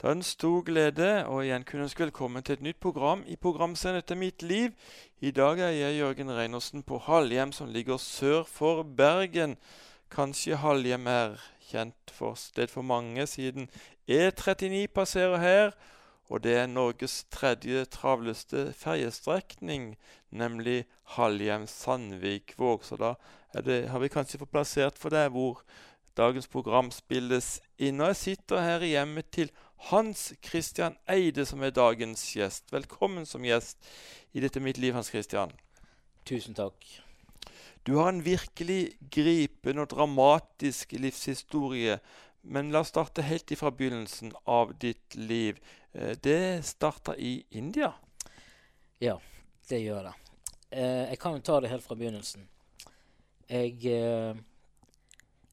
Det er en stor glede å igjen kunne ønske velkommen til et nytt program i programserien Etter mitt liv. I dag er jeg Jørgen Reinersen på Halhjem, som ligger sør for Bergen. Kanskje Halhjem er kjent for sted for mange, siden E39 passerer her. Og det er Norges tredje travleste ferjestrekning, nemlig Halhjem-Sandvik-Våg. Så da det, har vi kanskje fått plassert for deg hvor dagens program spilles inn. Og jeg sitter her i hjemmet til Hans Christian Eide, som er dagens gjest. Velkommen som gjest i dette mitt liv, Hans Christian. Tusen takk. Du har en virkelig gripende og dramatisk livshistorie. Men la oss starte helt ifra begynnelsen av ditt liv. Eh, det starta i India? Ja, det gjør det. Eh, jeg kan jo ta det helt fra begynnelsen. Jeg, eh,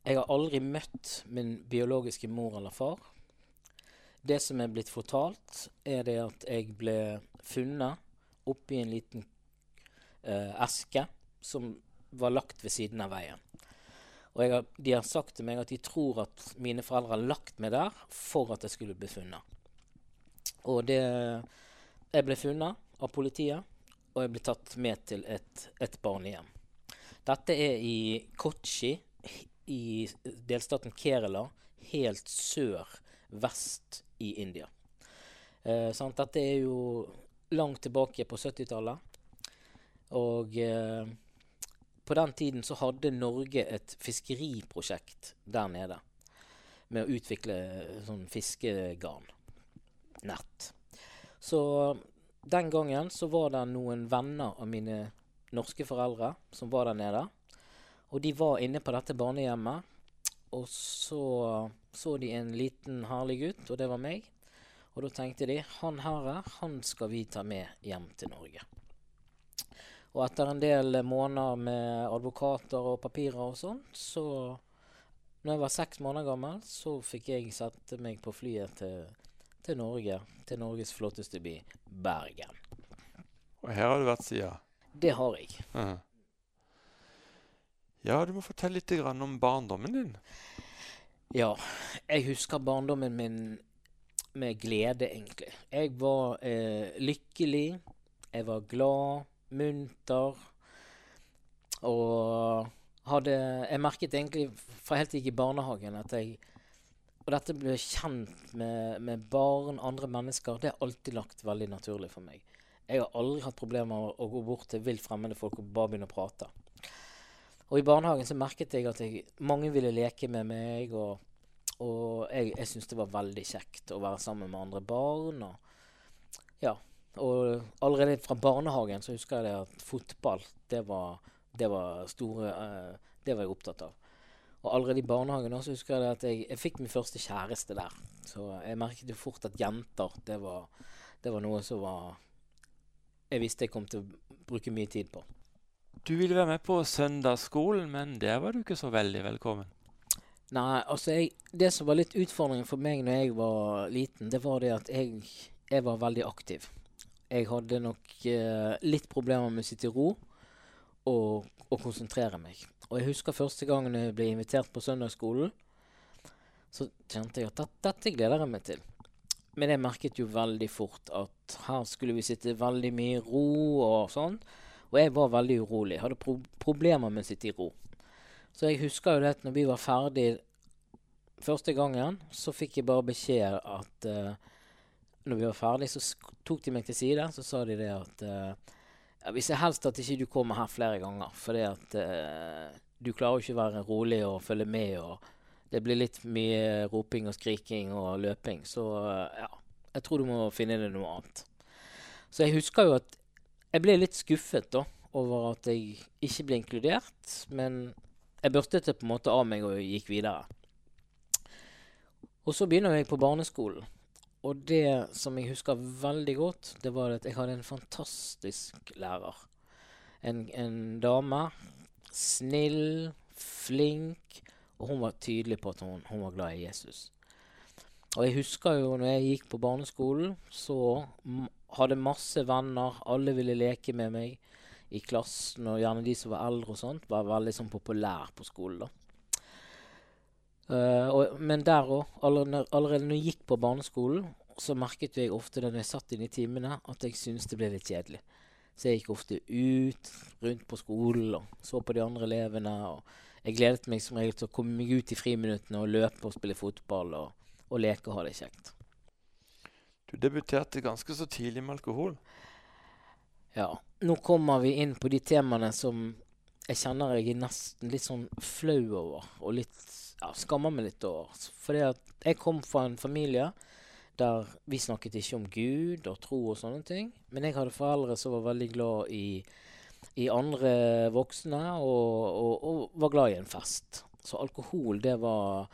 jeg har aldri møtt min biologiske mor eller far. Det som er blitt fortalt, er det at jeg ble funnet oppi en liten uh, eske som var lagt ved siden av veien. Og har, de har sagt til meg at de tror at mine foreldre har lagt meg der for at jeg skulle bli funnet. Og det Jeg ble funnet av politiet, og jeg ble tatt med til et, et barnehjem. Dette er i Kochi i delstaten Kerala, helt sør-vest i India. Eh, Dette er jo langt tilbake på 70-tallet. Og eh, på den tiden så hadde Norge et fiskeriprosjekt der nede. Med å utvikle sånn fiskegarn. Nett. Så den gangen så var det noen venner av mine norske foreldre som var der nede. Og de var inne på dette barnehjemmet. Og så så de en liten herlig gutt, og det var meg. Og da tenkte de han her, han skal vi ta med hjem til Norge. Og etter en del måneder med advokater og papirer og sånn, så når jeg var seks måneder gammel, så fikk jeg sette meg på flyet til, til Norge. Til Norges flotteste by, Bergen. Og her har du vært siden? Det har jeg. Uh Ja, du må fortelle litt om barndommen din. Ja, jeg husker barndommen min med glede, egentlig. Jeg var eh, lykkelig. Jeg var glad, munter. Og hadde Jeg merket egentlig fra helt til i barnehagen at jeg Og dette ble kjent med, med barn, andre mennesker, det har alltid lagt veldig naturlig for meg. Jeg har aldri hatt problemer med å gå bort til vilt fremmede folk og bare begynne å prate. Og i barnehagen så merket jeg at jeg, mange ville leke med meg, og, og jeg, jeg syntes det var veldig kjekt å være sammen med andre barn. Og, ja, og allerede fra barnehagen så husker jeg at fotball, det var, det var store uh, Det var jeg opptatt av. Og allerede i barnehagen også husker jeg at jeg, jeg fikk min første kjæreste der. Så jeg merket jo fort at jenter, det var, det var noe som var jeg visste jeg kom til å bruke mye tid på. Du ville være med på søndagsskolen, men der var du ikke så veldig velkommen. Nei, altså jeg, Det som var litt utfordringen for meg når jeg var liten, det var det at jeg, jeg var veldig aktiv. Jeg hadde nok eh, litt problemer med å sitte i ro og, og, konsentrere meg. Og jeg husker første gangen jeg ble invitert på søndagsskolen, så kjente jeg at dette, dette gleder jeg meg til. Men jeg merket jo veldig fort at her skulle vi sitte veldig mye i ro og sånn. Og jeg var veldig urolig. Hadde pro problemer med å sitte i ro. Så jeg husker jo det at når vi var ferdig første gangen, så fikk jeg bare beskjed at uh, når vi var ferdig, så tok de meg til side. Så sa de det at uh, ja, hvis jeg helst at ikke du kommer her flere ganger, fordi at uh, du klarer jo ikke å være rolig og følge med og det blir litt mye roping og skriking og løping. Så ja, jeg tror du må finne deg noe annet. Så jeg husker jo at jeg ble litt skuffet da, over at jeg ikke ble inkludert. Men jeg børstet det på en måte av meg og gikk videre. Og så begynner jeg på barneskolen. Og det som jeg husker veldig godt, det var at jeg hadde en fantastisk lærer. En, en dame. Snill, flink og hun var tydelig på at hun, hun var glad i Jesus. Og jeg husker jo når jeg gikk på barneskolen, så hadde masse venner. Alle ville leke med meg i klassen, og gjerne de som var eldre og sånt, var veldig sånn populær på skolen. da. Uh, og, men der òg, allerede, allerede når jeg gikk på barneskolen, så merket jeg ofte da jeg satt inne i timene, at jeg syntes det ble litt kjedelig. Så jeg gikk ofte ut rundt på skolen og så på de andre elevene. og Jeg gledet meg som regel til å komme meg ut i friminuttene og løpe og spille fotball og, og leke og ha det kjekt. Du debuterte ganske så tidlig med alkohol. Ja. Nå kommer vi inn på de temaene som jeg kjenner jeg er nesten litt sånn flau over, og litt ja, skammer meg litt over. Fordi at jeg kom fra en familie der vi snakket ikke om Gud og tro og sånne ting. Men jeg hadde foreldre som var veldig glad i, i andre voksne, og, og, og, var glad i en fest. Så alkohol, det var,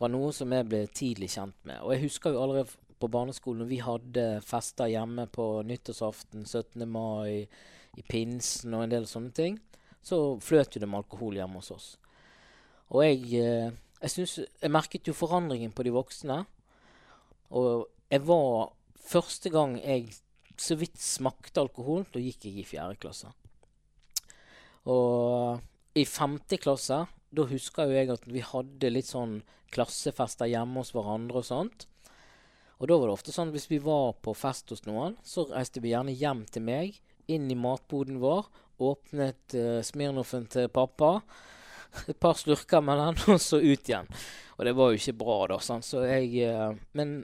var noe som jeg ble tidlig kjent med. Og jeg husker jo allerede på barneskolen når vi hadde fester hjemme på nyttårsaften, 17. mai, i pinsen og en del sånne ting, så fløt jo det med alkohol hjemme hos oss. Og jeg, eh, jeg, synes, jeg merket jo forandringen på de voksne. Og jeg var Første gang jeg så vidt smakte alkohol, da gikk jeg i fjerde klasse. Og i femte klasse, da husker jo jeg at vi hadde litt sånn klassefester hjemme hos hverandre og sånt. Og da var det ofte sånn at hvis vi var på fest hos noen, så reiste vi gjerne hjem til meg, inn i matboden vår, åpnet uh, Smirnoffen til pappa, et par slurker med den, og så ut igjen. Og det var jo ikke bra, da. Sånn. Så jeg uh, Men,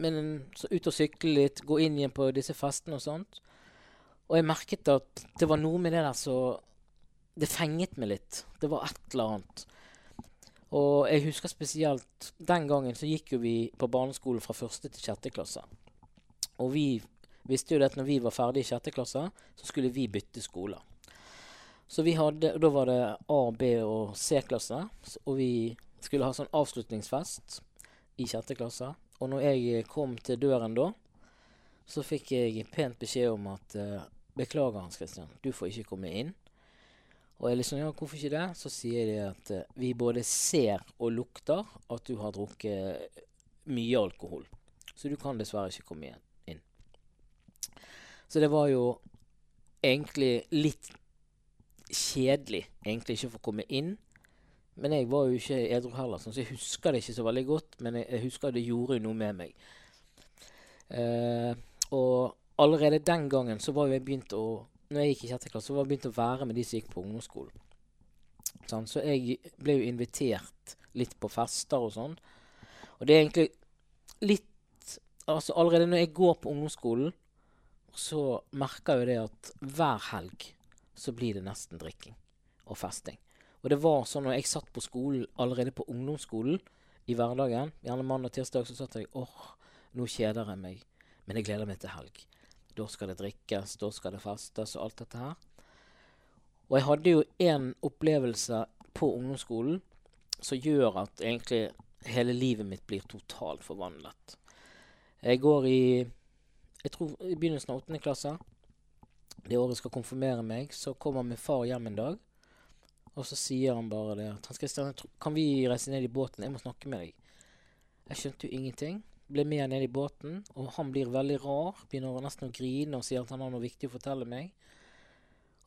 men så ut og sykle litt, gå inn igjen på disse festene og sånt. Og jeg merket at det var noe med det der så Det fenget meg litt. Det var et eller annet. Og jeg husker spesielt den gangen så gikk jo vi på barneskolen fra første til sjette klasse. Og vi visste jo det at når vi var ferdig i sjette klasse, så skulle vi bytte skole. Så vi hadde, Da var det A, B og C-klasse, og vi skulle ha sånn avslutningsfest i sjette klasse. Og når jeg kom til døren da, så fikk jeg pent beskjed om at uh, Beklager, Hans Christian, du får ikke komme inn. Og jeg liksom, ja, hvorfor ikke det? Så sier de at uh, vi både ser og lukter at du har drukket mye alkohol. Så du kan dessverre ikke komme igjen, inn. Så det var jo egentlig litt kjedelig egentlig ikke å få komme inn. Men jeg var jo ikke edru heller, så jeg husker det ikke så veldig godt. Men jeg husker det gjorde noe med meg. Uh, og allerede den gangen så var jo jeg begynt å når jeg gikk i sjette klasse, var jeg begynt å være med de som gikk på ungdomsskolen. Sånn, så jeg ble jo invitert litt på fester og sånn. Og det er egentlig litt Altså allerede når jeg går på ungdomsskolen, så merker jeg jo det at hver helg så blir det nesten drikking og festing. Og det var sånn når jeg satt på skolen allerede på ungdomsskolen i hverdagen, gjerne mandag og tirsdag, så satt jeg åh, nå kjeder jeg meg, men jeg gleder meg til helg. Da skal det drikkes, da skal det festes og alt dette her. Og jeg hadde jo en opplevelse på ungdomsskolen som gjør at egentlig hele livet mitt blir totalt forvandlet. Jeg går i jeg tror i begynnelsen av åttende klasse. Det året jeg skal konfirmere meg, så kommer min far hjem en dag. Og så sier han bare det Hans Christian, kan vi reise ned i båten? Jeg må snakke med deg. Jeg skjønte jo ingenting ble med ned i båten, og han blir veldig rar. Begynner nesten å grine og sier at han har noe viktig å fortelle meg.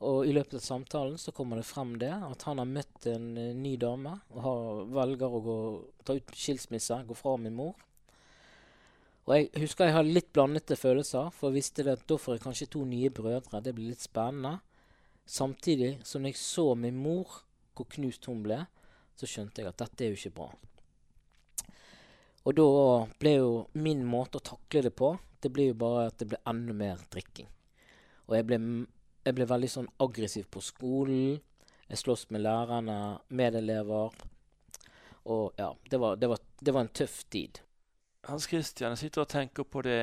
Og i løpet av samtalen så kommer det frem det at han har møtt en uh, ny dame og har, velger å gå, ta ut skilsmisse, gå fra min mor. Og jeg husker jeg hadde litt blandede følelser, for jeg visste det at da får jeg kanskje to nye brødre. Det blir litt spennende. Samtidig som jeg så min mor, hvor knust hun ble, så skjønte jeg at dette er jo ikke bra. Og da ble jo min måte å takle det på, det ble jo bare at det ble enda mer drikking. Og jeg ble, jeg ble veldig sånn aggressiv på skolen. Jeg sloss med lærerne, medelever. Og ja, det var, det var, det var en tøff tid. Hans Christian, jeg sitter og tenker på det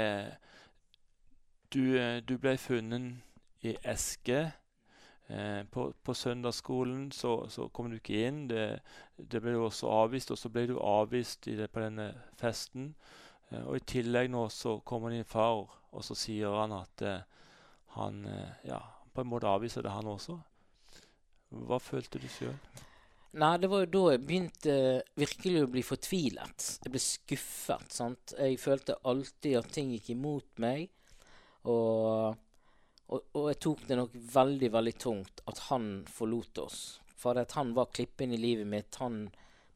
Du, eh, du ble funnet i eske på, på, søndagsskolen så, så, kom du ikke inn. Det, det ble du også avvist, og så ble du avvist det, på denne festen. Eh, og i tillegg nå så kommer din far, og så sier han at eh, han eh, ja, på en måte avviser det, han også. Hva følte du sjøl? Nei, det var jo da jeg begynte virkelig å bli fortvilet. Jeg ble skuffet. sant? Jeg følte alltid at ting gikk imot meg. Og og, og, jeg tok det nok veldig veldig tungt at han forlot oss. For at han var klippen i livet mitt. Han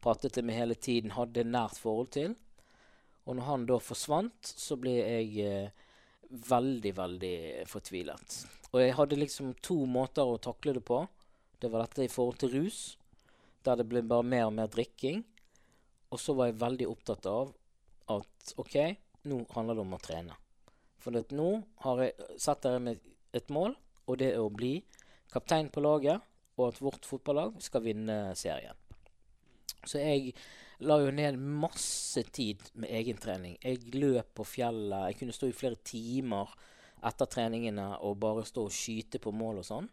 pratet jeg med hele tiden, hadde nært forhold til. Og når han da forsvant, så ble jeg eh, veldig, veldig fortvilet. Og jeg hadde liksom to måter å takle det på. Det var dette i forhold til rus, der det ble bare mer og mer drikking. Og så var jeg veldig opptatt av at OK, nå handler det om å trene. For nå har jeg setter der med et mål, og det er å bli kaptein på laget, og at vårt fotballag skal vinne serien. Så jeg la jo ned masse tid med egentrening. Jeg løp på fjellet. Jeg kunne stå i flere timer etter treningene og bare stå og skyte på mål og sånn.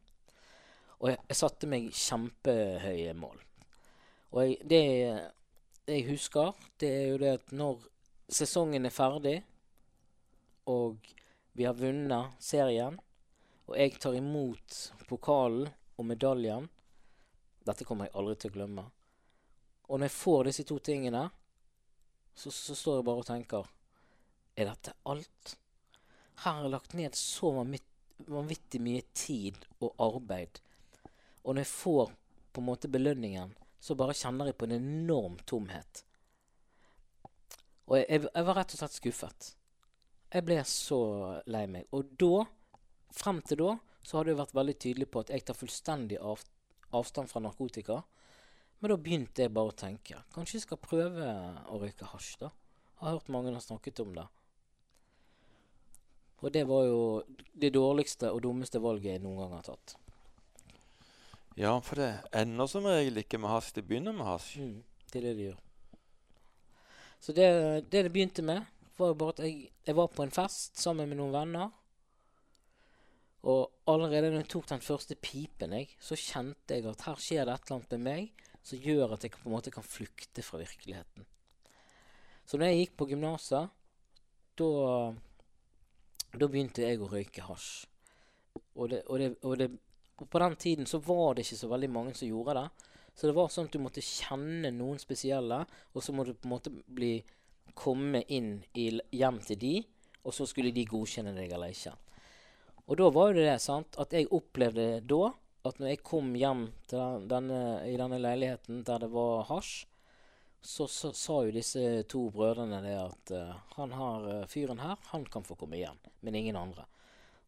Og jeg, jeg satte meg kjempehøye mål. Og jeg, det jeg husker, det er jo det at når sesongen er ferdig, og vi har vunnet serien, og jeg tar imot pokalen og medaljen Dette kommer jeg aldri til å glemme. Og når jeg får disse to tingene, så, så står jeg bare og tenker Er dette alt? Her har jeg lagt ned så vanvittig mye tid og arbeid. Og når jeg får på en måte belønningen, så bare kjenner jeg på en enorm tomhet. Og jeg, jeg, jeg, var rett og slett skuffet. Jeg ble så lei meg. Og da, frem til da, så hadde jeg vært veldig tydelig på at jeg tar fullstendig av, avstand fra narkotika. Men da begynte jeg bare å tenke. Kanskje jeg skal prøve å røyke hasj, da. Jeg har hørt mange har snakket om det. Og det var jo det dårligste og dummeste valget jeg noen gang har tatt. Ja, for det ender som regel ikke med hasj. Det begynner med hasj. Mm, det er det det gjør. Så det det, det begynte med, var jo bare at jeg, jeg var på en fest sammen med noen venner. Og allerede når jeg tok den første pipen, jeg, så kjente jeg at her skjer det et eller annet med meg som gjør at jeg på en måte kan flykte fra virkeligheten. Så når jeg gikk på gymnaset, da Da begynte jeg å røyke hasj. Og, det, og, det, og, det, og, på den tiden så var det ikke så veldig mange som gjorde det. Så det var sånn at du måtte kjenne noen spesielle, og så må du på en måte bli komme inn i, hjem til de, og så skulle de godkjenne deg eller ikke. Og da var jo det sant, at jeg opplevde da at når jeg kom hjem denne, i denne leiligheten der det var hasj, så, sa jo disse to brødrene det at uh, han her, uh, fyren her, han kan få komme hjem, men ingen andre.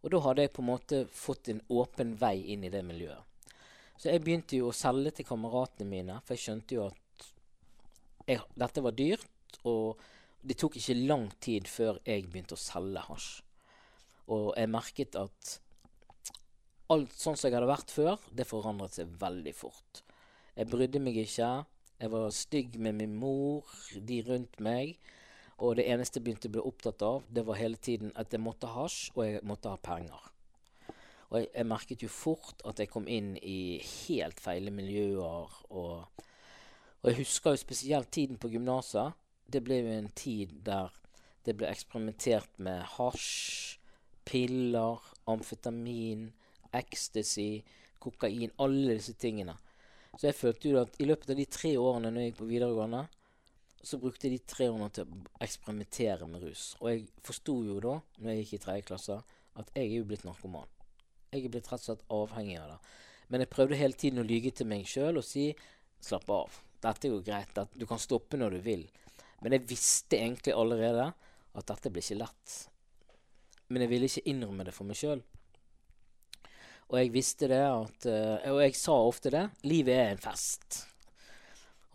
Og da hadde jeg på en måte fått en åpen vei inn i det miljøet. Så jeg begynte jo å selge til kameratene mine, for jeg skjønte jo at jeg, dette var dyrt, og det tok ikke lang tid før jeg begynte å selge hasj. Og jeg merket at alt sånn som jeg hadde vært før, det forandret seg veldig fort. Jeg brydde meg ikke. Jeg var stygg med min mor, de rundt meg. Og det eneste jeg begynte å bli opptatt av, det var hele tiden at jeg måtte ha hasj, og jeg måtte ha penger. Og jeg, jeg, merket jo fort at jeg kom inn i helt feile miljøer. Og, og jeg husker jo spesielt tiden på gymnaset. Det ble jo en tid der det ble eksperimentert med hasj, piller, amfetamin, ecstasy, kokain, alle disse tingene. Så jeg følte jo at i løpet av de tre årene når jeg gikk på videregående, så brukte jeg de tre årene til å eksperimentere med rus. Og jeg forsto jo da, når jeg gikk i tredje klasse, at jeg er jo blitt narkoman. Jeg er blitt rett og slett avhengig av det. Men jeg prøvde hele tiden å lyge til meg sjøl og si slapp av. Dette er jo greit. Du kan stoppe når du vil. Men jeg visste egentlig allerede at dette blir ikke lett. Men jeg ville ikke innrømme det for meg sjøl. Og jeg visste det at uh, Og jeg sa ofte det. Livet er en fest.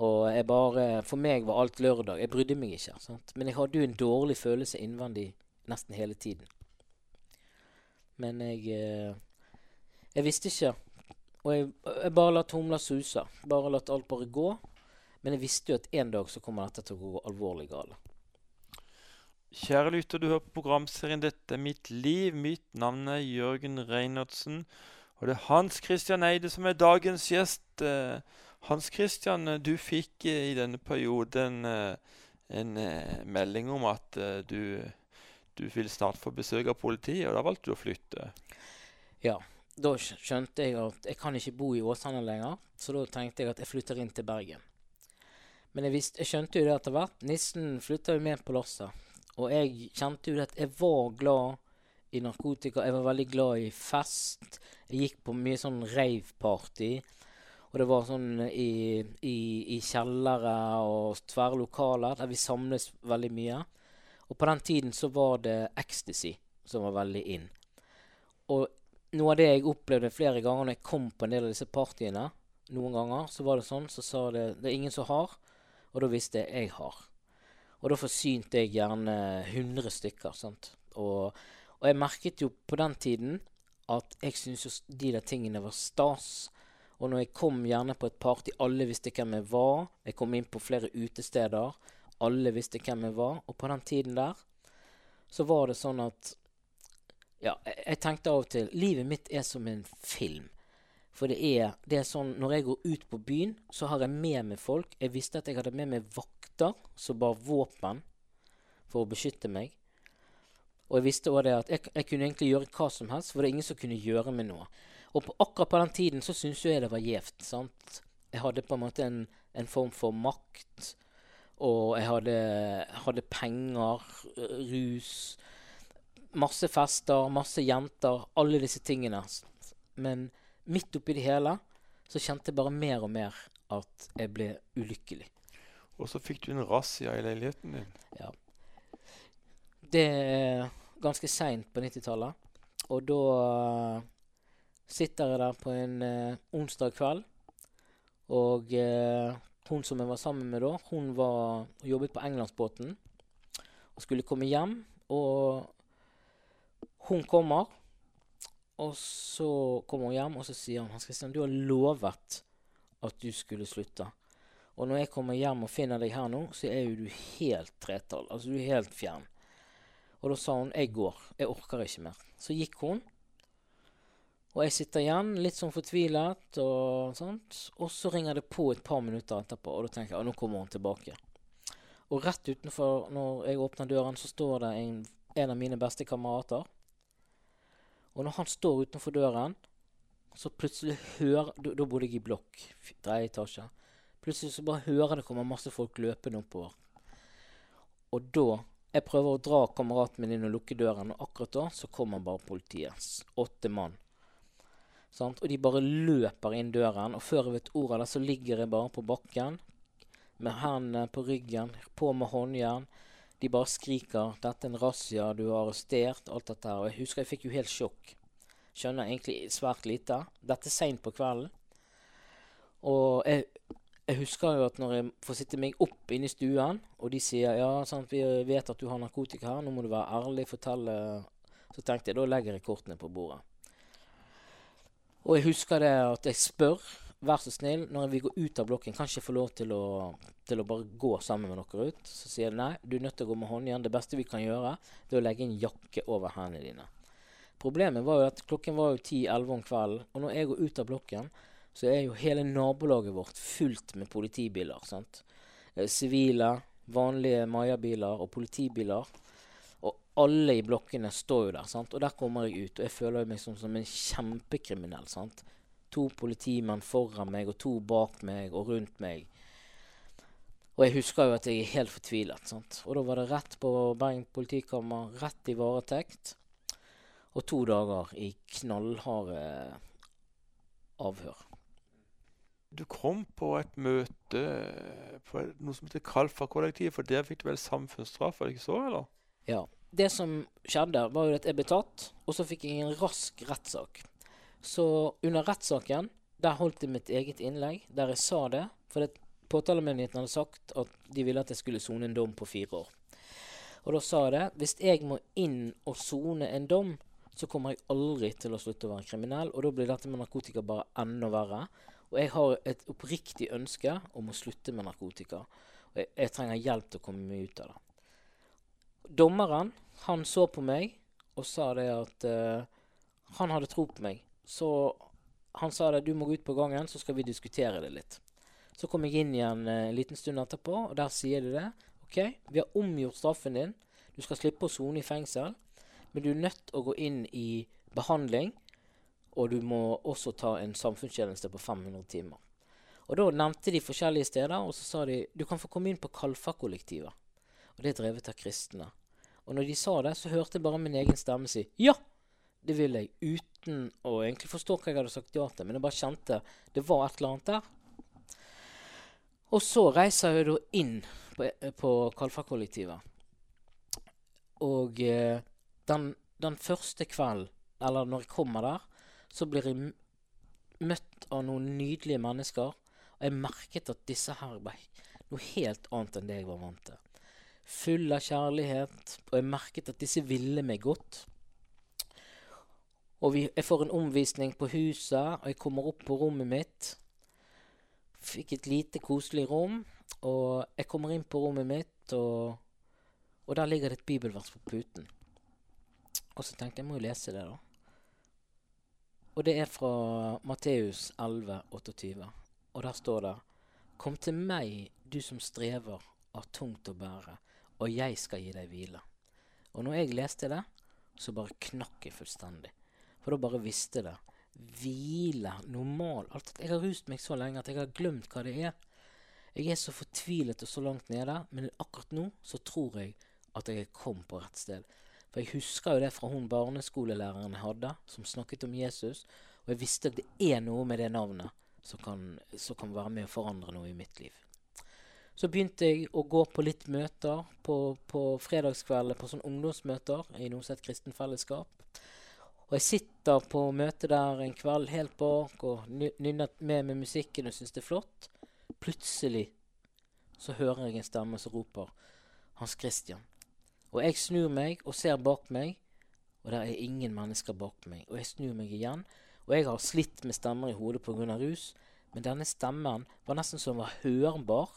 Og jeg bare For meg var alt lørdag. Jeg brydde meg ikke. Sant? Men jeg hadde jo en dårlig følelse innvendig nesten hele tiden. Men jeg uh, Jeg visste ikke. Og jeg, jeg bare la humla suse. Bare latt alt bare gå. Men jeg visste jo at en dag så kommer dette til å gå alvorlig galt. Kjære lytter, du hører på programserien 'Dette er mitt liv'. Mitt navn er Jørgen Reinertsen. Og det er Hans Christian Eide som er dagens gjest. Eh, Hans Christian, du fikk eh, i denne perioden eh, en melding om at du, du vil snart få besøk av politiet, og da valgte du å flytte. Ja, da skjønte jeg at jeg kan ikke bo i Åsane lenger, så da tenkte jeg at jeg flytter inn til Bergen. Men jeg, visste, jeg skjønte jo det etter hvert. Nissen flytta jo med på lasset. Og jeg kjente jo at jeg var glad i narkotika. Jeg var veldig glad i fest. Jeg gikk på mye sånn rave-party. Og det var sånn i, i, i kjellere og tverrlokaler lokaler der vi samles veldig mye. Og på den tiden så var det ecstasy som var veldig in. Og noe av det jeg opplevde flere ganger når jeg kom på en del av disse partiene, noen ganger, så var det sånn, så sa det det er ingen som har, og da visste jeg jeg har. Og da forsynte jeg gjerne 100 stykker. sant? Og, og jeg merket jo på den tiden at jeg syntes jo de der tingene var stas. Og når jeg kom gjerne på et party, alle visste hvem jeg var. Jeg kom inn på flere utesteder. Alle visste hvem jeg var. Og på den tiden der så var det sånn at Ja, jeg, jeg tenkte av og til Livet mitt er som en film. For det er, det er sånn Når jeg går ut på byen, så har jeg med meg folk. Jeg visste at jeg hadde med meg vakter som bar våpen for å beskytte meg. Og jeg visste også det at jeg, jeg, kunne egentlig gjøre hva som helst, for det er ingen som kunne gjøre meg noe. Og på, akkurat på den tiden så syntes jeg det var gjevt. Jeg hadde på en måte en, en form for makt. Og jeg hadde, hadde, penger, rus, masse fester, masse jenter. Alle disse tingene. Men midt oppi det hele så kjente jeg bare mer og mer at jeg ble ulykkelig. Og så fikk du en razzia i leiligheten din. Ja. Det er ganske seint på 90-tallet. Og da uh, sitter jeg der på en uh, onsdag kveld. Og uh, hun som jeg var sammen med da, hun var, jobbet på Englandsbåten og skulle komme hjem. Og hun kommer, og så kommer hun hjem, og så sier hun Hans Christian, du har lovet at du skulle slutte. Og når jeg kommer hjem og finner deg her nå, så er jo du helt tretall. Altså, du er helt fjern. Og da sa hun 'jeg går, jeg orker ikke mer'. Så gikk hun. Og jeg sitter igjen litt sånn fortvilet, og sånt. Og så ringer det på et par minutter etterpå, og da tenker jeg at nå kommer hun tilbake. Og rett utenfor, når jeg åpner døren, så står det en, en av mine beste kamerater. Og når han står utenfor døren, så plutselig hører Da bodde jeg i blokk, tredje etasje. Plutselig så bare hører det kommer masse folk løpende oppover. Og da jeg prøver å dra kameraten min inn og lukke døren, og akkurat da så kommer bare politiet. Åtte mann. Sant? Og de bare løper inn døren, og før jeg vet ordet av det, så ligger jeg bare på bakken med hendene på ryggen, på med håndjern. De bare skriker 'Dette er en razzia, du har arrestert', alt dette her. Og jeg husker jeg fikk jo helt sjokk. Skjønner egentlig svært lite. Dette er seint på kvelden. Og jeg jeg husker jo at når jeg får sitte meg opp inne i stuen, og de sier ja, sant, vi vet at du har narkotika her, nå må du være ærlig, fortelle Så tenkte jeg da legger jeg kortene på bordet. Og jeg husker det at jeg spør, vær så snill, når vi går ut av blokken, kan ikke jeg få lov til å, til å bare gå sammen med dere ut? Så sier de nei, du er nødt til å gå med håndjern. Det beste vi kan gjøre, det er å legge en jakke over hendene dine. Problemet var jo at klokken var jo 10-11 om kvelden, og når jeg går ut av blokken, så er jo hele nabolaget vårt fullt med politibiler. sant? Eh, sivile, vanlige Maya-biler og politibiler. Og alle i blokkene står jo der. sant? Og der kommer jeg ut, og jeg føler meg som, som en kjempekriminell. sant? To politimenn foran meg og to bak meg og rundt meg. Og jeg husker jo at jeg er helt fortvilet. sant? Og da var det rett på Bergen politikammer, rett i varetekt. Og to dager i knallharde avhør du kom på et møte på noe som heter Kalfa-kollektivet, for der fikk du vel samfunnsstraff, var det ikke så, eller? Ja. Det som skjedde, var jo at jeg ble tatt, og så fikk jeg en rask rettssak. Så under rettssaken, der holdt jeg mitt eget innlegg, der jeg sa det. For påtalemyndigheten hadde sagt at de ville at jeg skulle sone en dom på fire år. Og da sa jeg det. Hvis jeg må inn og sone en dom, så kommer jeg aldri til å slutte å være kriminell. Og da blir dette med narkotika bare enda verre. Og jeg har et oppriktig ønske om å slutte med narkotika. Og jeg, jeg trenger hjelp til å komme meg ut av det. Dommeren han så på meg og sa det at uh, han hadde tro på meg. Så han sa det du må gå ut på gangen, så skal vi diskutere det litt. Så kom jeg inn igjen eh, en liten stund etterpå, og der sier de det. OK, vi har omgjort straffen din. Du skal slippe å sone i fengsel, men du er nødt til å gå inn i behandling og du må også ta en samfunnstjeneste på 500 timer. Og Da nevnte de forskjellige steder, og så sa de du kan få komme inn på Kalfa-kollektivet. Og Det er drevet av kristne. Og når de sa det, så hørte jeg bare min egen stemme si ja! Det vil jeg uten å egentlig forstå hva jeg hadde sagt ja til. Men jeg bare kjente det var et eller annet der. Og så reiser jeg da inn på, på Kalfakollektivet. Og eh, den, den første kvelden, eller når jeg kommer der, så blir jeg møtt av noen nydelige mennesker. Og jeg merket at disse her ble noe helt annet enn det jeg var vant til. Full av kjærlighet, og jeg merket at disse ville meg godt. Og vi, jeg får en omvisning på huset, og jeg kommer opp på rommet mitt. Fikk et lite, koselig rom, og jeg kommer inn på rommet mitt, og, og der ligger det et bibelvers på puten. Og så tenkte jeg jeg må jo lese det, da. Og det er fra Matteus 11, 28. Og der står det Kom til meg, du som strever, har tungt å bære, og jeg skal gi deg hvile. Og når jeg leste det, så bare knakk jeg fullstendig. For da bare visste det. Hvile, normal alt. Jeg har rust meg så lenge at jeg har glemt hva det er. Jeg er så fortvilet og så langt nede, men akkurat nå så tror jeg at jeg kom på rett sted. For jeg husker jo det fra hun barneskolelæreren jeg hadde, som snakket om Jesus. Og jeg visste at det er noe med det navnet som kan, som kan være med å forandre noe i mitt liv. Så begynte jeg å gå på litt møter på, på fredagskveldene, på sånne ungdomsmøter i het Kristen Fellesskap. Og jeg sitter på møtet der en kveld helt bak og nynner med med musikken og syns det er flott. Plutselig så hører jeg en stemme som roper 'Hans Christian'. Og jeg snur meg og ser bak meg, og der er ingen mennesker bak meg. Og jeg snur meg igjen, og jeg har slitt med stemmer i hodet pga. rus, men denne stemmen var nesten som var hørbar,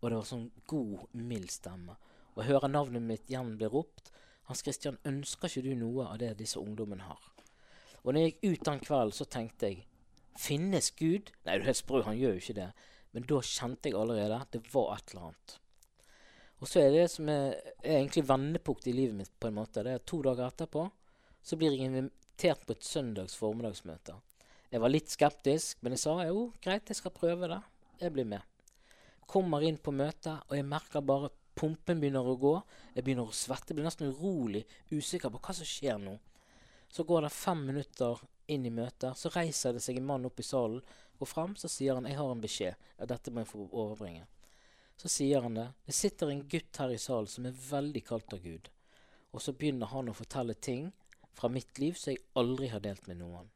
og det var sånn god, mild stemme. Og jeg hører navnet mitt igjen bli ropt, hans Christian, ønsker ikke du noe av det disse ungdommene har? Og når jeg gikk ut den kvelden, så tenkte jeg Finnes Gud? Nei, du er helt sprø, han gjør jo ikke det. Men da kjente jeg allerede det var et eller annet. Og så er det som er, er egentlig vendepunkt i livet mitt, på en måte. Det er to dager etterpå så blir jeg invitert på et søndags formiddagsmøte. Jeg var litt skeptisk, men jeg sa jo, greit, jeg skal prøve det. Jeg blir med. Kommer inn på møtet, og jeg merker bare pumpen begynner å gå. Jeg begynner å svette, blir nesten urolig, usikker på hva som skjer nå. Så går det fem minutter inn i møtet, så reiser det seg en mann opp i salen, går fram, så sier han 'Jeg har en beskjed'. Ja, dette må jeg få overbringe. Så sier han det. Det sitter en gutt her i salen som er veldig kalt av Gud. Og så begynner han å fortelle ting fra mitt liv som jeg aldri har delt med noen.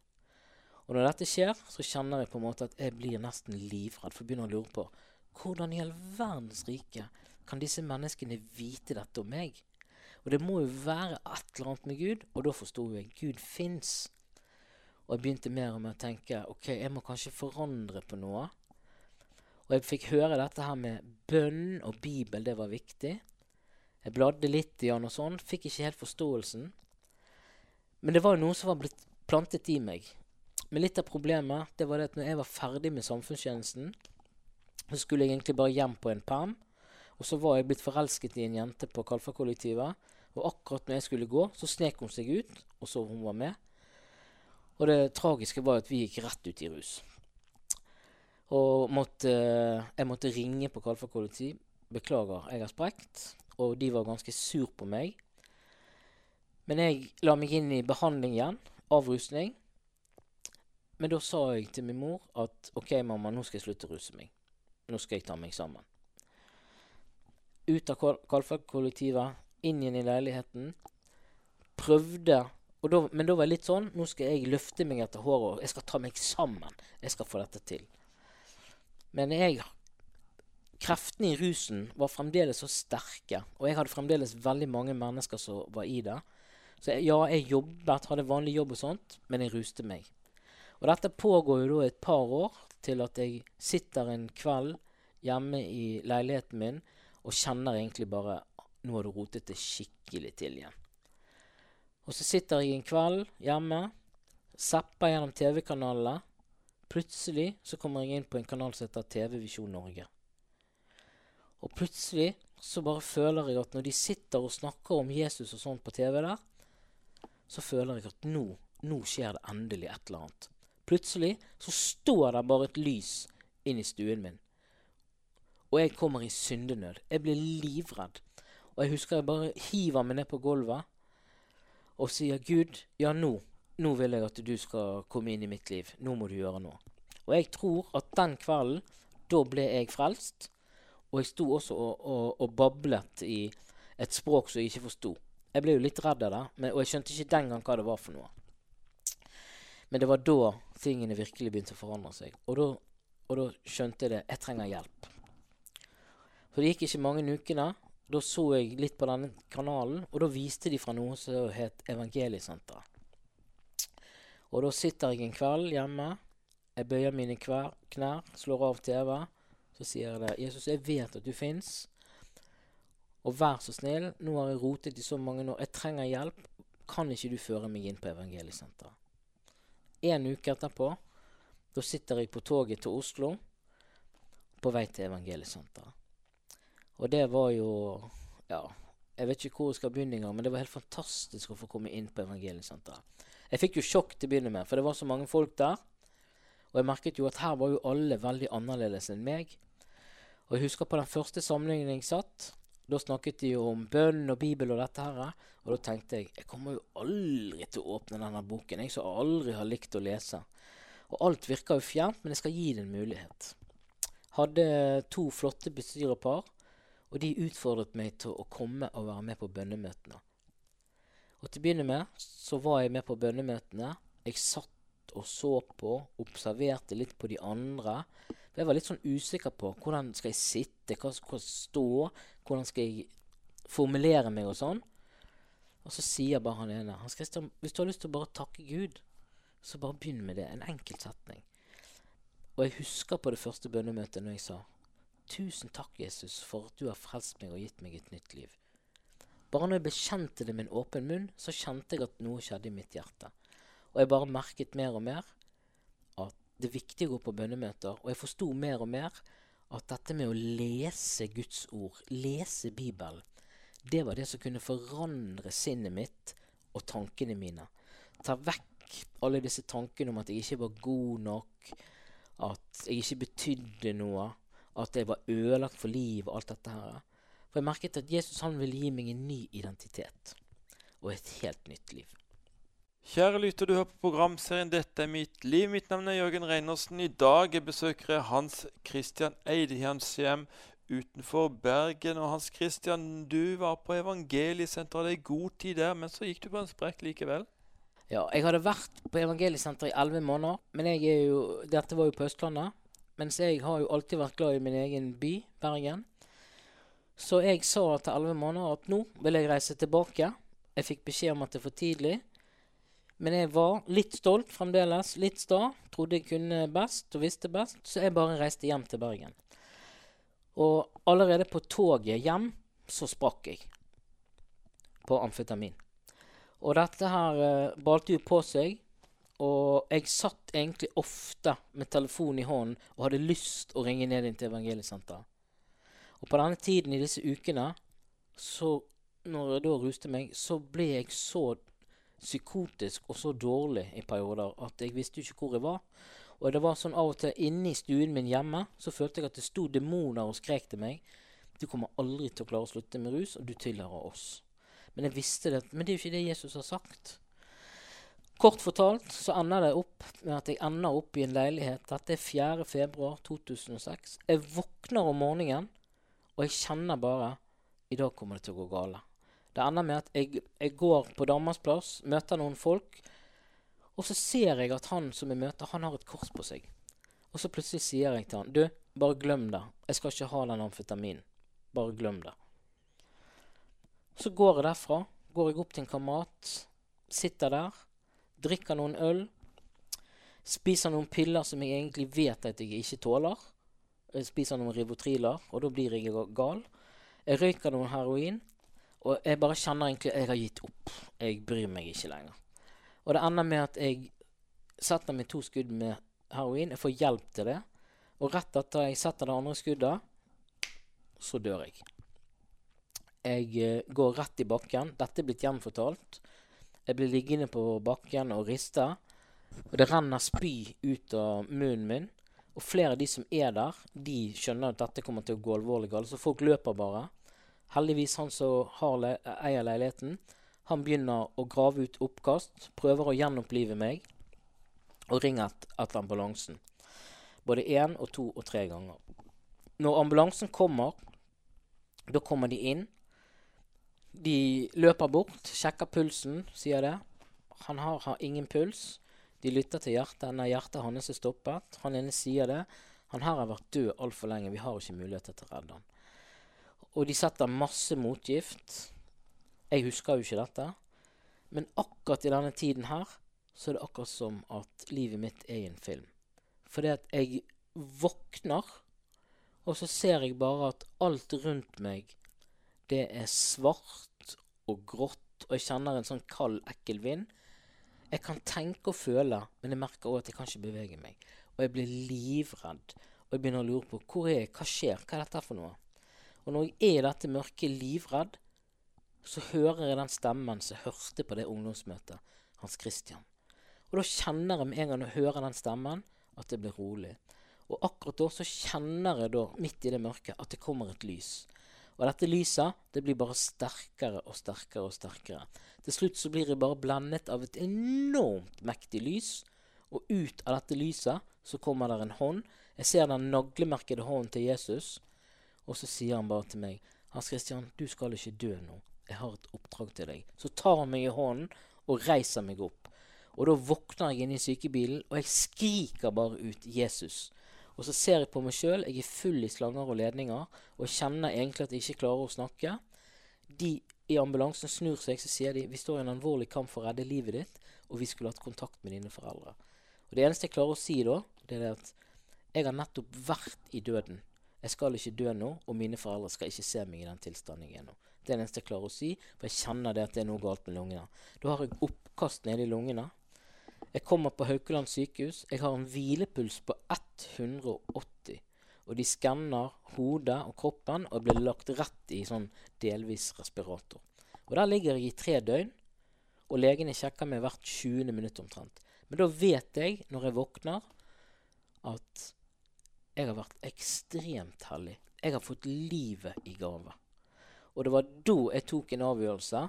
Og når dette skjer, så kjenner jeg på en måte at jeg blir nesten livredd, for jeg begynner å lure på hvordan i all verdens rike kan disse menneskene vite dette om meg? Og det må jo være et eller annet med Gud, og da forsto jeg Gud fins. Og jeg begynte mer og mer å tenke ok, jeg må kanskje forandre på noe. Og jeg fikk høre dette her med bønn og Bibel, det var viktig. Jeg bladde litt i han og sånn, fikk ikke helt forståelsen. Men det var jo noe som var blitt plantet i meg. Men litt av problemet det var det at når jeg var ferdig med samfunnstjenesten, så skulle jeg egentlig bare hjem på en perm. Og så var jeg blitt forelsket i en jente på Kalfakollektivet. Og akkurat når jeg skulle gå, så snek hun seg ut, og så hun var med. Og det tragiske var at vi gikk rett ut i rus. Og måtte, jeg måtte ringe på Kalfakollektiv. Beklager, jeg har sprekt. Og de var ganske sur på meg. Men jeg la meg inn i behandling igjen. Avrusning. Men da sa jeg til min mor at OK, mamma, nå skal jeg slutte å ruse meg. Nå skal jeg ta meg sammen ut av Kalfakollektivet, inn igjen i leiligheten. Prøvde da, Men da var jeg litt sånn Nå skal jeg løfte meg etter håret, og jeg skal ta meg sammen. Jeg skal få dette til. Men jeg Kreftene i rusen var fremdeles så sterke, og jeg hadde fremdeles veldig mange mennesker som var i det. Så jeg, ja, jeg jobbet, hadde vanlig jobb og sånt, men jeg ruste meg. Og dette pågår jo da et par år, til at jeg sitter en kveld hjemme i leiligheten min og kjenner egentlig bare Nå har du rotet det skikkelig til igjen. Og så sitter jeg en kveld hjemme, zapper gjennom TV-kanalene. Plutselig så kommer jeg inn på en kanal som heter TV Visjon Norge. Og plutselig så bare føler jeg at når de sitter og snakker om Jesus og sånn på TV der, så føler jeg at nå, nå skjer det endelig et eller annet. Plutselig så står det bare et lys inn i stuen min og jeg kommer i syndenød. Jeg blir livredd. Og jeg husker jeg bare hiver meg ned på gulvet og sier, 'Gud, ja, nå nå vil jeg at du skal komme inn i mitt liv. Nå må du gjøre noe. Og jeg tror at den kvelden, da ble jeg frelst. Og jeg sto også og, og, og bablet i et språk som jeg ikke forsto. Jeg ble jo litt redd av det, men, og jeg skjønte ikke den gang hva det var for noe. Men det var da tingene virkelig begynte å forandre seg. Og da, og da skjønte jeg det. Jeg trenger hjelp. For det gikk ikke mange ukene. Da så jeg litt på denne kanalen, og da viste de fra noe som het Evangeliesenteret. Og da sitter jeg en kveld hjemme. Jeg bøyer mine kvær, knær, slår av TV. Så sier jeg det. 'Jesus, jeg vet at du fins. Og vær så snill, nå har jeg rotet i så mange år. Jeg trenger hjelp. Kan ikke du føre meg inn på Evangeliesenteret? En uke etterpå, da sitter jeg på toget til Oslo på vei til Evangeliesenteret. Og det var jo Ja, jeg vet ikke hvor jeg skal begynne engang, men det var helt fantastisk å få komme inn på Evangeliesenteret. Jeg fikk jo sjokk til å begynne med, for det var så mange folk der. Og jeg merket jo at her var jo alle veldig annerledes enn meg. Og jeg husker på den første samlingen jeg satt, da snakket de jo om bønn og Bibel og dette her. Og da tenkte jeg jeg kommer jo aldri til å åpne denne boken, jeg som aldri har likt å lese. Og alt virker jo fjernt, men jeg skal gi det en mulighet. Hadde to flotte bestyrerpar, og de utfordret meg til å komme og være med på bønnemøtene. Og til å begynne med så var jeg med på bønnemøtene. Jeg satt og så på, observerte litt på de andre. Jeg var litt sånn usikker på hvordan skal jeg sitte, hva skal jeg stå, hvordan skal jeg formulere meg og sånn. Og så sier bare han ene Hans Christian, hvis du har lyst til å bare takke Gud, så bare begynn med det. En enkelt setning. Og jeg husker på det første bønnemøtet når jeg sa Tusen takk, Jesus, for at du har frelst meg og gitt meg et nytt liv. Bare når jeg bekjente det med en åpen munn, så kjente jeg at noe skjedde i mitt hjerte. Og jeg bare merket mer og mer at det er viktig å gå på bønnemøter. Og jeg forsto mer og mer at dette med å lese Guds ord, lese Bibelen, det var det som kunne forandre sinnet mitt og tankene mine. Ta vekk alle disse tankene om at jeg ikke var god nok, at jeg ikke betydde noe, at jeg var ødelagt for liv og alt dette her. For jeg merket at Jesus han ville gi meg en ny identitet og et helt nytt liv. Kjære lytter, du hører på programserien 'Dette er mitt liv'. Mitt navn er Jørgen Reinersen. I dag besøker jeg Hans Christian Eidehjans hjem utenfor Bergen. Og Hans Christian, du var på Evangeliesenteret. Er god tid der, men så gikk du på en sprekk likevel? Ja, jeg hadde vært på Evangeliesenteret i elleve måneder, men er jo, dette var jo på Østlandet. Mens jeg har jo alltid vært glad i min egen by, Bergen. Så jeg sa til elleve måneder at nå vil jeg reise tilbake. Jeg fikk beskjed om at det er for tidlig. Men jeg var litt stolt fremdeles, litt sta. Trodde jeg kunne best og visste best, så jeg bare reiste hjem til Bergen. Og allerede på toget hjem så sprakk jeg på amfetamin. Og dette her uh, balte jo på seg. Og jeg satt egentlig ofte med telefonen i hånden og hadde lyst å ringe ned inn til Evangeliesenteret. Og på denne tiden i disse ukene, så når jeg da ruste meg, så ble jeg så psykotisk og så dårlig i perioder at jeg visste jo ikke hvor jeg var. Og det var sånn av og til inne i stuen min hjemme så følte jeg at det sto demoner og skrek til meg. Du kommer aldri til å klare å slutte med rus, og du tilhører oss. Men jeg visste det. Men det er jo ikke det Jesus har sagt. Kort fortalt så ender det opp med at jeg ender opp i en leilighet. Dette er 4.2.2006. Jeg våkner om morgenen, og jeg kjenner bare I dag kommer det til å gå galt. Det ender med at jeg, jeg går på damas plass, møter noen folk, og så ser jeg at han som jeg møter, han har et kors på seg. Og så plutselig sier jeg til han, du, bare glem det. Jeg skal ikke ha den amfetaminen. Bare glem det. Så går jeg derfra, går jeg opp til en kamerat, sitter der, drikker noen øl, spiser noen piller som jeg egentlig vet at jeg ikke tåler. Jeg spiser noen rivotriler, og da blir jeg gal. Jeg røyker noen heroin, og jeg bare kjenner egentlig at jeg har gitt opp. Jeg bryr meg ikke lenger. Og det ender med at jeg setter meg to skudd med heroin. Jeg får hjelp til det. Og rett etter jeg setter det andre skuddet, så dør jeg. Jeg uh, går rett i bakken. Dette er blitt gjenfortalt. Jeg blir liggende på bakken og riste. Og det renner spy ut av munnen min. Og flere av de som er der, de skjønner at dette kommer til å gå alvorlig galt. Så folk løper bare. Heldigvis, han som le eier leiligheten, Han begynner å grave ut oppkast, prøver å gjenopplive meg, og ringer et, etter ambulansen. Både én og to og tre ganger. Når ambulansen kommer, da kommer de inn. De løper bort, sjekker pulsen, sier det. Han har, har ingen puls. De lytter til hjertet. Nei, hjertet hans er stoppet. Han ene sier det. Han her har vært død altfor lenge. Vi har ikke muligheter til å redde han. Og de setter masse motgift. Jeg husker jo ikke dette. Men akkurat i denne tiden her så er det akkurat som at livet mitt er i en film. Fordi at jeg våkner, og så ser jeg bare at alt rundt meg, det er svart og grått, og jeg kjenner en sånn kald, ekkel vind. Jeg kan tenke og føle, men jeg merker òg at jeg kan ikke bevege meg. Og jeg blir livredd. Og jeg begynner å lure på hvor er jeg, hva skjer, hva er dette for noe? Og når jeg er i dette mørket livredd, så hører jeg den stemmen som jeg hørte på det ungdomsmøtet, Hans Christian. Og da kjenner jeg med en gang jeg hører den stemmen, at det blir rolig. Og akkurat da så kjenner jeg da, midt i det mørket, at det kommer et lys. Og dette lyset det blir bare sterkere og sterkere og sterkere. Til slutt så blir det bare blendet av et enormt mektig lys. Og ut av dette lyset så kommer der en hånd. Jeg ser den naglemerkede hånden til Jesus. Og så sier han bare til meg Hans Christian, du skal ikke dø nå. Jeg har et oppdrag til deg. Så tar han meg i hånden og reiser meg opp. Og da våkner jeg inne i sykebilen, og jeg skriker bare ut 'Jesus'. Og så ser jeg på meg sjøl, jeg er full i slanger og ledninger, og kjenner egentlig at jeg ikke klarer å snakke. De i ambulansen snur seg, så sier de 'Vi står i en alvorlig kamp for å redde livet ditt', og vi skulle hatt kontakt med dine foreldre. Og Det eneste jeg klarer å si da, det er at jeg har nettopp vært i døden. Jeg skal ikke dø nå, og mine foreldre skal ikke se meg i den tilstanden jeg er nå. Det er det eneste jeg klarer å si, for jeg kjenner det at det er noe galt med lungene. Da har jeg oppkast nede i lungene. Jeg kommer på Haukeland sykehus. Jeg har en hvilepuls på 180. Og de skanner hodet og kroppen og blir lagt rett i sånn delvis respirator. Og Der ligger jeg i tre døgn, og legene sjekker meg hvert 20. minutt omtrent. Men da vet jeg, når jeg våkner, at jeg har vært ekstremt heldig. Jeg har fått livet i gave. Og det var da jeg tok en avgjørelse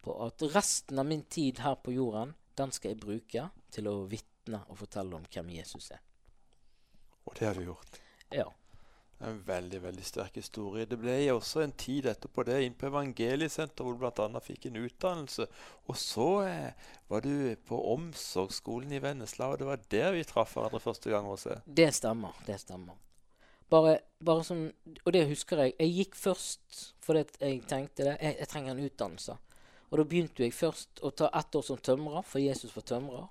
på at resten av min tid her på jorden den skal jeg bruke til å vitne og fortelle om hvem Jesus er. Og det har du gjort. Ja. En veldig veldig sterk historie. Det ble også en tid etterpå det inn på Evangeliesenteret hvor du bl.a. fikk en utdannelse. Og så eh, var du på omsorgsskolen i Vennesla, og det var der vi traff hverandre første gang. Også. Det stemmer. Det stemmer. Bare, bare som, Og det husker jeg. Jeg gikk først fordi jeg tenkte det. Jeg, jeg trenger en utdannelse. Og da begynte jeg først å ta ett år som tømrer, for Jesus var tømrer.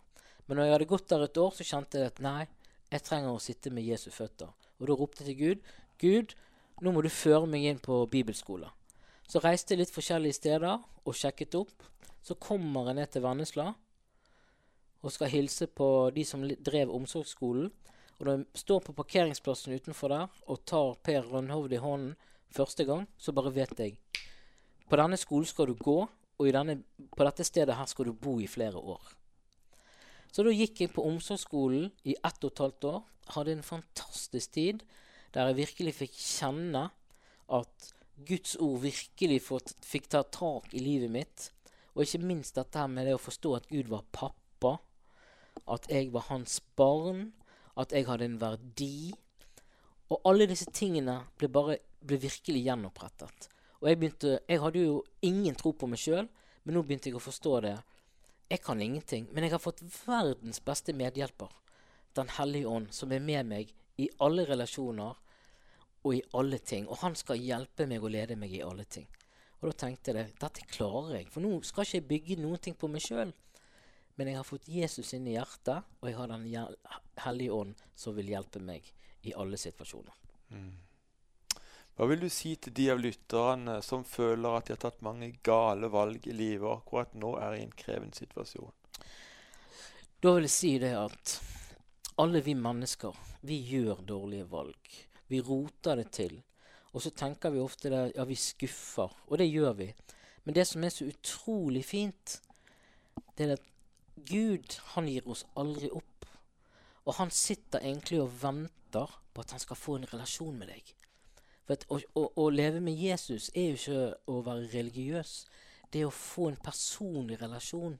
Men når jeg hadde gått der et år, så kjente jeg at nei, jeg trenger å sitte med Jesu føtter. Og da ropte jeg til Gud Gud, nå må du føre meg inn på bibelskole. Så reiste jeg litt forskjellige steder og sjekket opp. Så kommer jeg ned til Vennesla og skal hilse på de som drev omsorgsskolen. Og når jeg står på parkeringsplassen utenfor der og tar Per Rønhovd i hånden første gang, så bare vet jeg På denne skolen skal du gå, og denne, på dette stedet her skal du bo i flere år. Så da gikk jeg på omsorgsskolen i ett og et halvt år. Hadde en fantastisk tid der jeg virkelig fikk kjenne at Guds ord virkelig fikk ta tak i livet mitt. Og ikke minst dette med det å forstå at Gud var pappa. At jeg var hans barn. At jeg hadde en verdi. Og alle disse tingene ble, bare, ble virkelig gjenopprettet. Og jeg, begynte, jeg hadde jo ingen tro på meg sjøl, men nå begynte jeg å forstå det. Jeg kan ingenting, men jeg har fått verdens beste medhjelper. Den hellige ånd, som er med meg i alle relasjoner og i alle ting. Og han skal hjelpe meg og lede meg i alle ting. Og da tenkte jeg dette klarer jeg, for nå skal ikke jeg bygge noen ting på meg sjøl. Men jeg har fått Jesus inn i hjertet, og jeg har Den hellige ånd som vil hjelpe meg i alle situasjoner. Mm. Hva vil du si til de av lytterne som føler at de har tatt mange gale valg i livet, og akkurat nå er i en krevende situasjon? Da vil jeg si det at alle vi mennesker, vi gjør dårlige valg. Vi roter det til. Og så tenker vi ofte det, ja, vi skuffer. Og det gjør vi. Men det som er så utrolig fint, det er at Gud, han gir oss aldri opp. Og han sitter egentlig og venter på at han skal få en relasjon med deg. At, å, å, å, leve med Jesus er jo ikke å være religiøs. det er å få en personlig relasjon.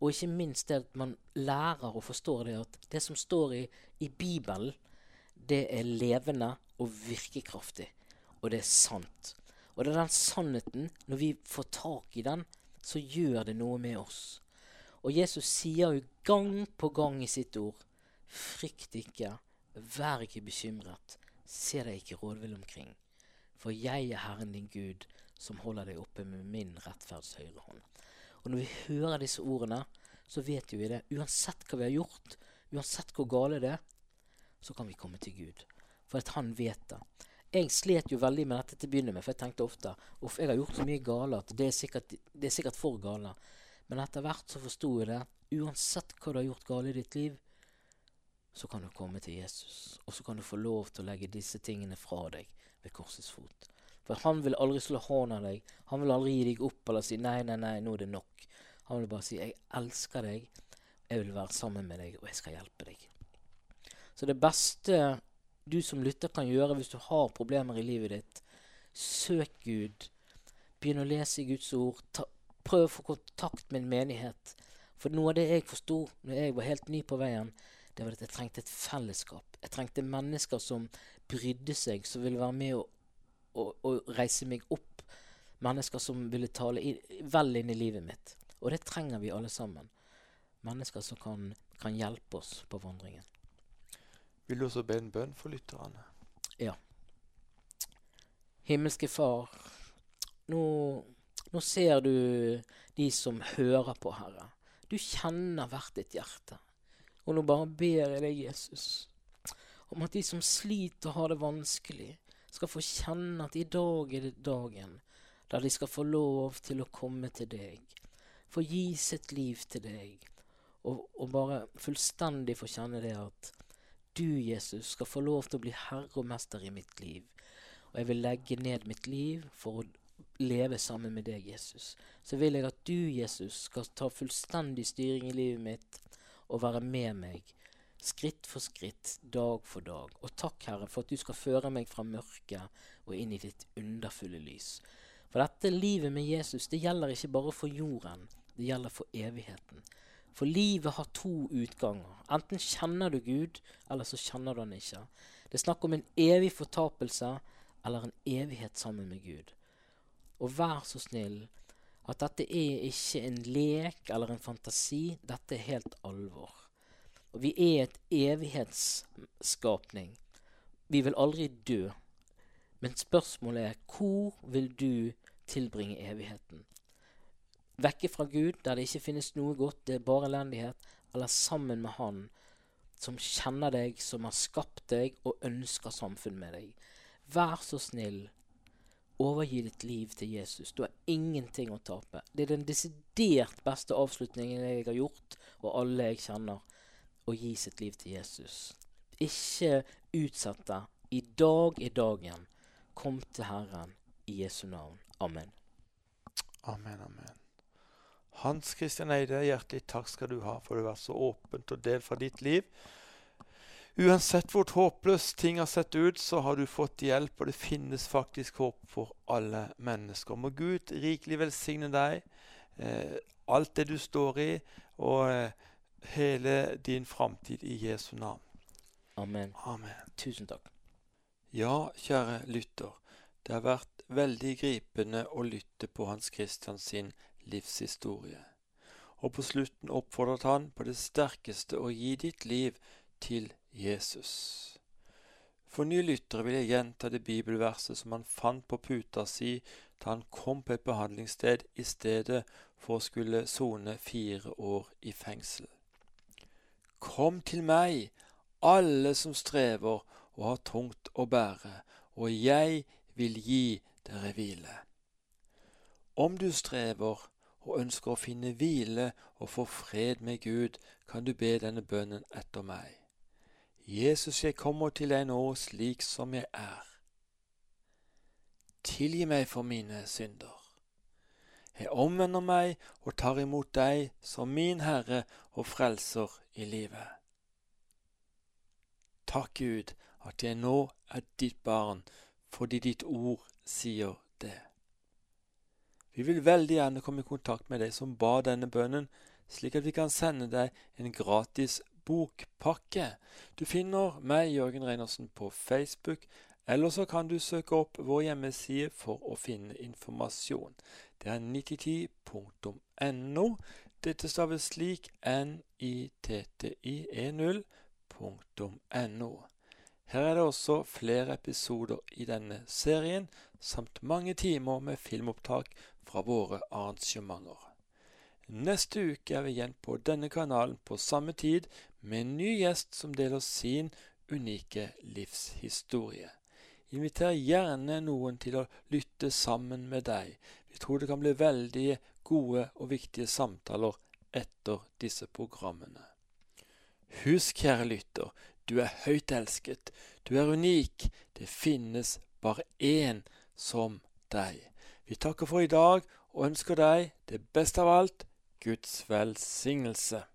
Og ikke minst det at man lærer og forstår det at det som står i, i Bibelen, det er levende og virkekraftig. Og det er sant. Og det er den sannheten, når vi får tak i den, så gjør det noe med oss. Og Jesus sier jo gang på gang i sitt ord Frykt ikke, vær ikke bekymret, se deg ikke rådvill omkring. For jeg er Herren din Gud, som holder deg oppe med min rettferds høyre hånd. Og når vi hører disse ordene, så vet jo vi det. Uansett hva vi har gjort, uansett hvor gale det er, så kan vi komme til Gud. For at han vet det. Jeg slet jo veldig med dette til å begynne med, for jeg tenkte ofte Uff, jeg har gjort så mye gale at det er sikkert, det er sikkert for gale. Men etter hvert så forsto jeg det. Uansett hva du har gjort gale i ditt liv, så kan du komme til Jesus. Og så kan du få lov til å legge disse tingene fra deg ved korsets fot. For han vil aldri slå hånden av deg. Han vil aldri gi deg opp eller si 'nei, nei, nei, nå er det nok'. Han vil bare si 'jeg elsker deg, jeg vil være sammen med deg, og jeg skal hjelpe deg'. Så det beste du som lytter kan gjøre hvis du har problemer i livet ditt, søk Gud. Begynn å lese i Guds ord. Ta, prøv å få kontakt med en menighet. For noe av det jeg forsto når jeg var helt ny på veien, det var at jeg trengte et fellesskap. Jeg trengte mennesker som brydde seg, som ville være med og, og, og reise meg opp. Mennesker som ville tale i, vel inn i livet mitt. Og det trenger vi alle sammen. Mennesker som kan, kan hjelpe oss på vandringen. Vil du også be en bønn for lytterne? Ja. Himmelske Far, nå, nå ser du de som hører på, Herre. Du kjenner hvert ditt hjerte. Og nå bare ber jeg deg, Jesus, om at de som sliter og har det vanskelig, skal få kjenne at i dag er det dagen der de skal få lov til å komme til deg, få gi sitt liv til deg, og, og bare fullstendig få kjenne det at du, Jesus, skal få lov til å bli herre og mester i mitt liv. Og jeg vil legge ned mitt liv for å leve sammen med deg, Jesus. Så vil jeg at du, Jesus, skal ta fullstendig styring i livet mitt og være med meg skritt for skritt, dag for dag. Og takk, Herre, for at du skal føre meg fra mørket og inn i ditt underfulle lys. For dette livet med Jesus, det gjelder ikke bare for jorden, det gjelder for evigheten. For livet har to utganger. Enten kjenner du Gud, eller så kjenner du han ikke. Det er snakk om en evig fortapelse eller en evighet sammen med Gud. Og vær så snill at dette er ikke en lek eller en fantasi. Dette er helt alvor. Og vi er et evighetsskapning. Vi vil aldri dø. Men spørsmålet er hvor vil du tilbringe evigheten? Vekke fra Gud, der det ikke finnes noe godt, det er bare elendighet, eller sammen med Han som kjenner deg, som har skapt deg og ønsker samfunn med deg. Vær så snill, overgi ditt liv til Jesus. Du har ingenting å tape. Det er den desidert beste avslutningen jeg har gjort, og alle jeg kjenner, å gi sitt liv til Jesus. Ikke utsett det. I dag er dagen. Kom til Herren i Jesu navn. Amen. Amen, amen. Hans Christian Eide, hjertelig takk skal du ha for å være så åpent og delt fra ditt liv. Uansett hvor håpløst ting har sett ut, så har du fått hjelp, og det finnes faktisk håp for alle mennesker. Må Gud rikelig velsigne deg, eh, alt det du står i, og eh, hele din framtid i Jesu navn. Amen. Amen. Tusen takk. Ja, kjære lytter. Det har vært veldig gripende å lytte på Hans Christian sin livshistorie. Og på slutten oppfordret han på det sterkeste å gi ditt liv til Jesus. For nye lyttere vil jeg gjenta det bibelverset som han fant på puta si da han kom på et behandlingssted i stedet for å skulle sone fire år i fengsel. Kom til meg, alle som strever og har tungt å bære, og jeg vil gi dere hvile. Om du strever og ønsker å finne hvile og få fred med Gud, kan du be denne bønnen etter meg. Jesus, jeg kommer til deg nå slik som jeg er. Tilgi meg for mine synder. Jeg omvender meg og tar imot deg som min Herre og Frelser i livet. Takk, Gud, at jeg nå er ditt barn, fordi ditt ord sier det. Vi vil veldig gjerne komme i kontakt med deg som ba denne bønnen, slik at vi kan sende deg en gratis bokpakke. Du finner meg, Jørgen Reinersen, på Facebook, eller så kan du søke opp vår hjemmeside for å finne informasjon. Det er 9010.no. Dette staves slik nitti10.no. Her er det også flere episoder i denne serien, samt mange timer med filmopptak fra våre arrangementer. Neste uke er vi igjen på denne kanalen på samme tid med en ny gjest som deler sin unike livshistorie. Inviter gjerne noen til å lytte sammen med deg. Vi tror det kan bli veldig gode og viktige samtaler etter disse programmene. Husk, kjære lytter, du er høyt elsket, du er unik, det finnes bare én som deg. Vi takker for i dag og ønsker deg det beste av alt Guds velsignelse.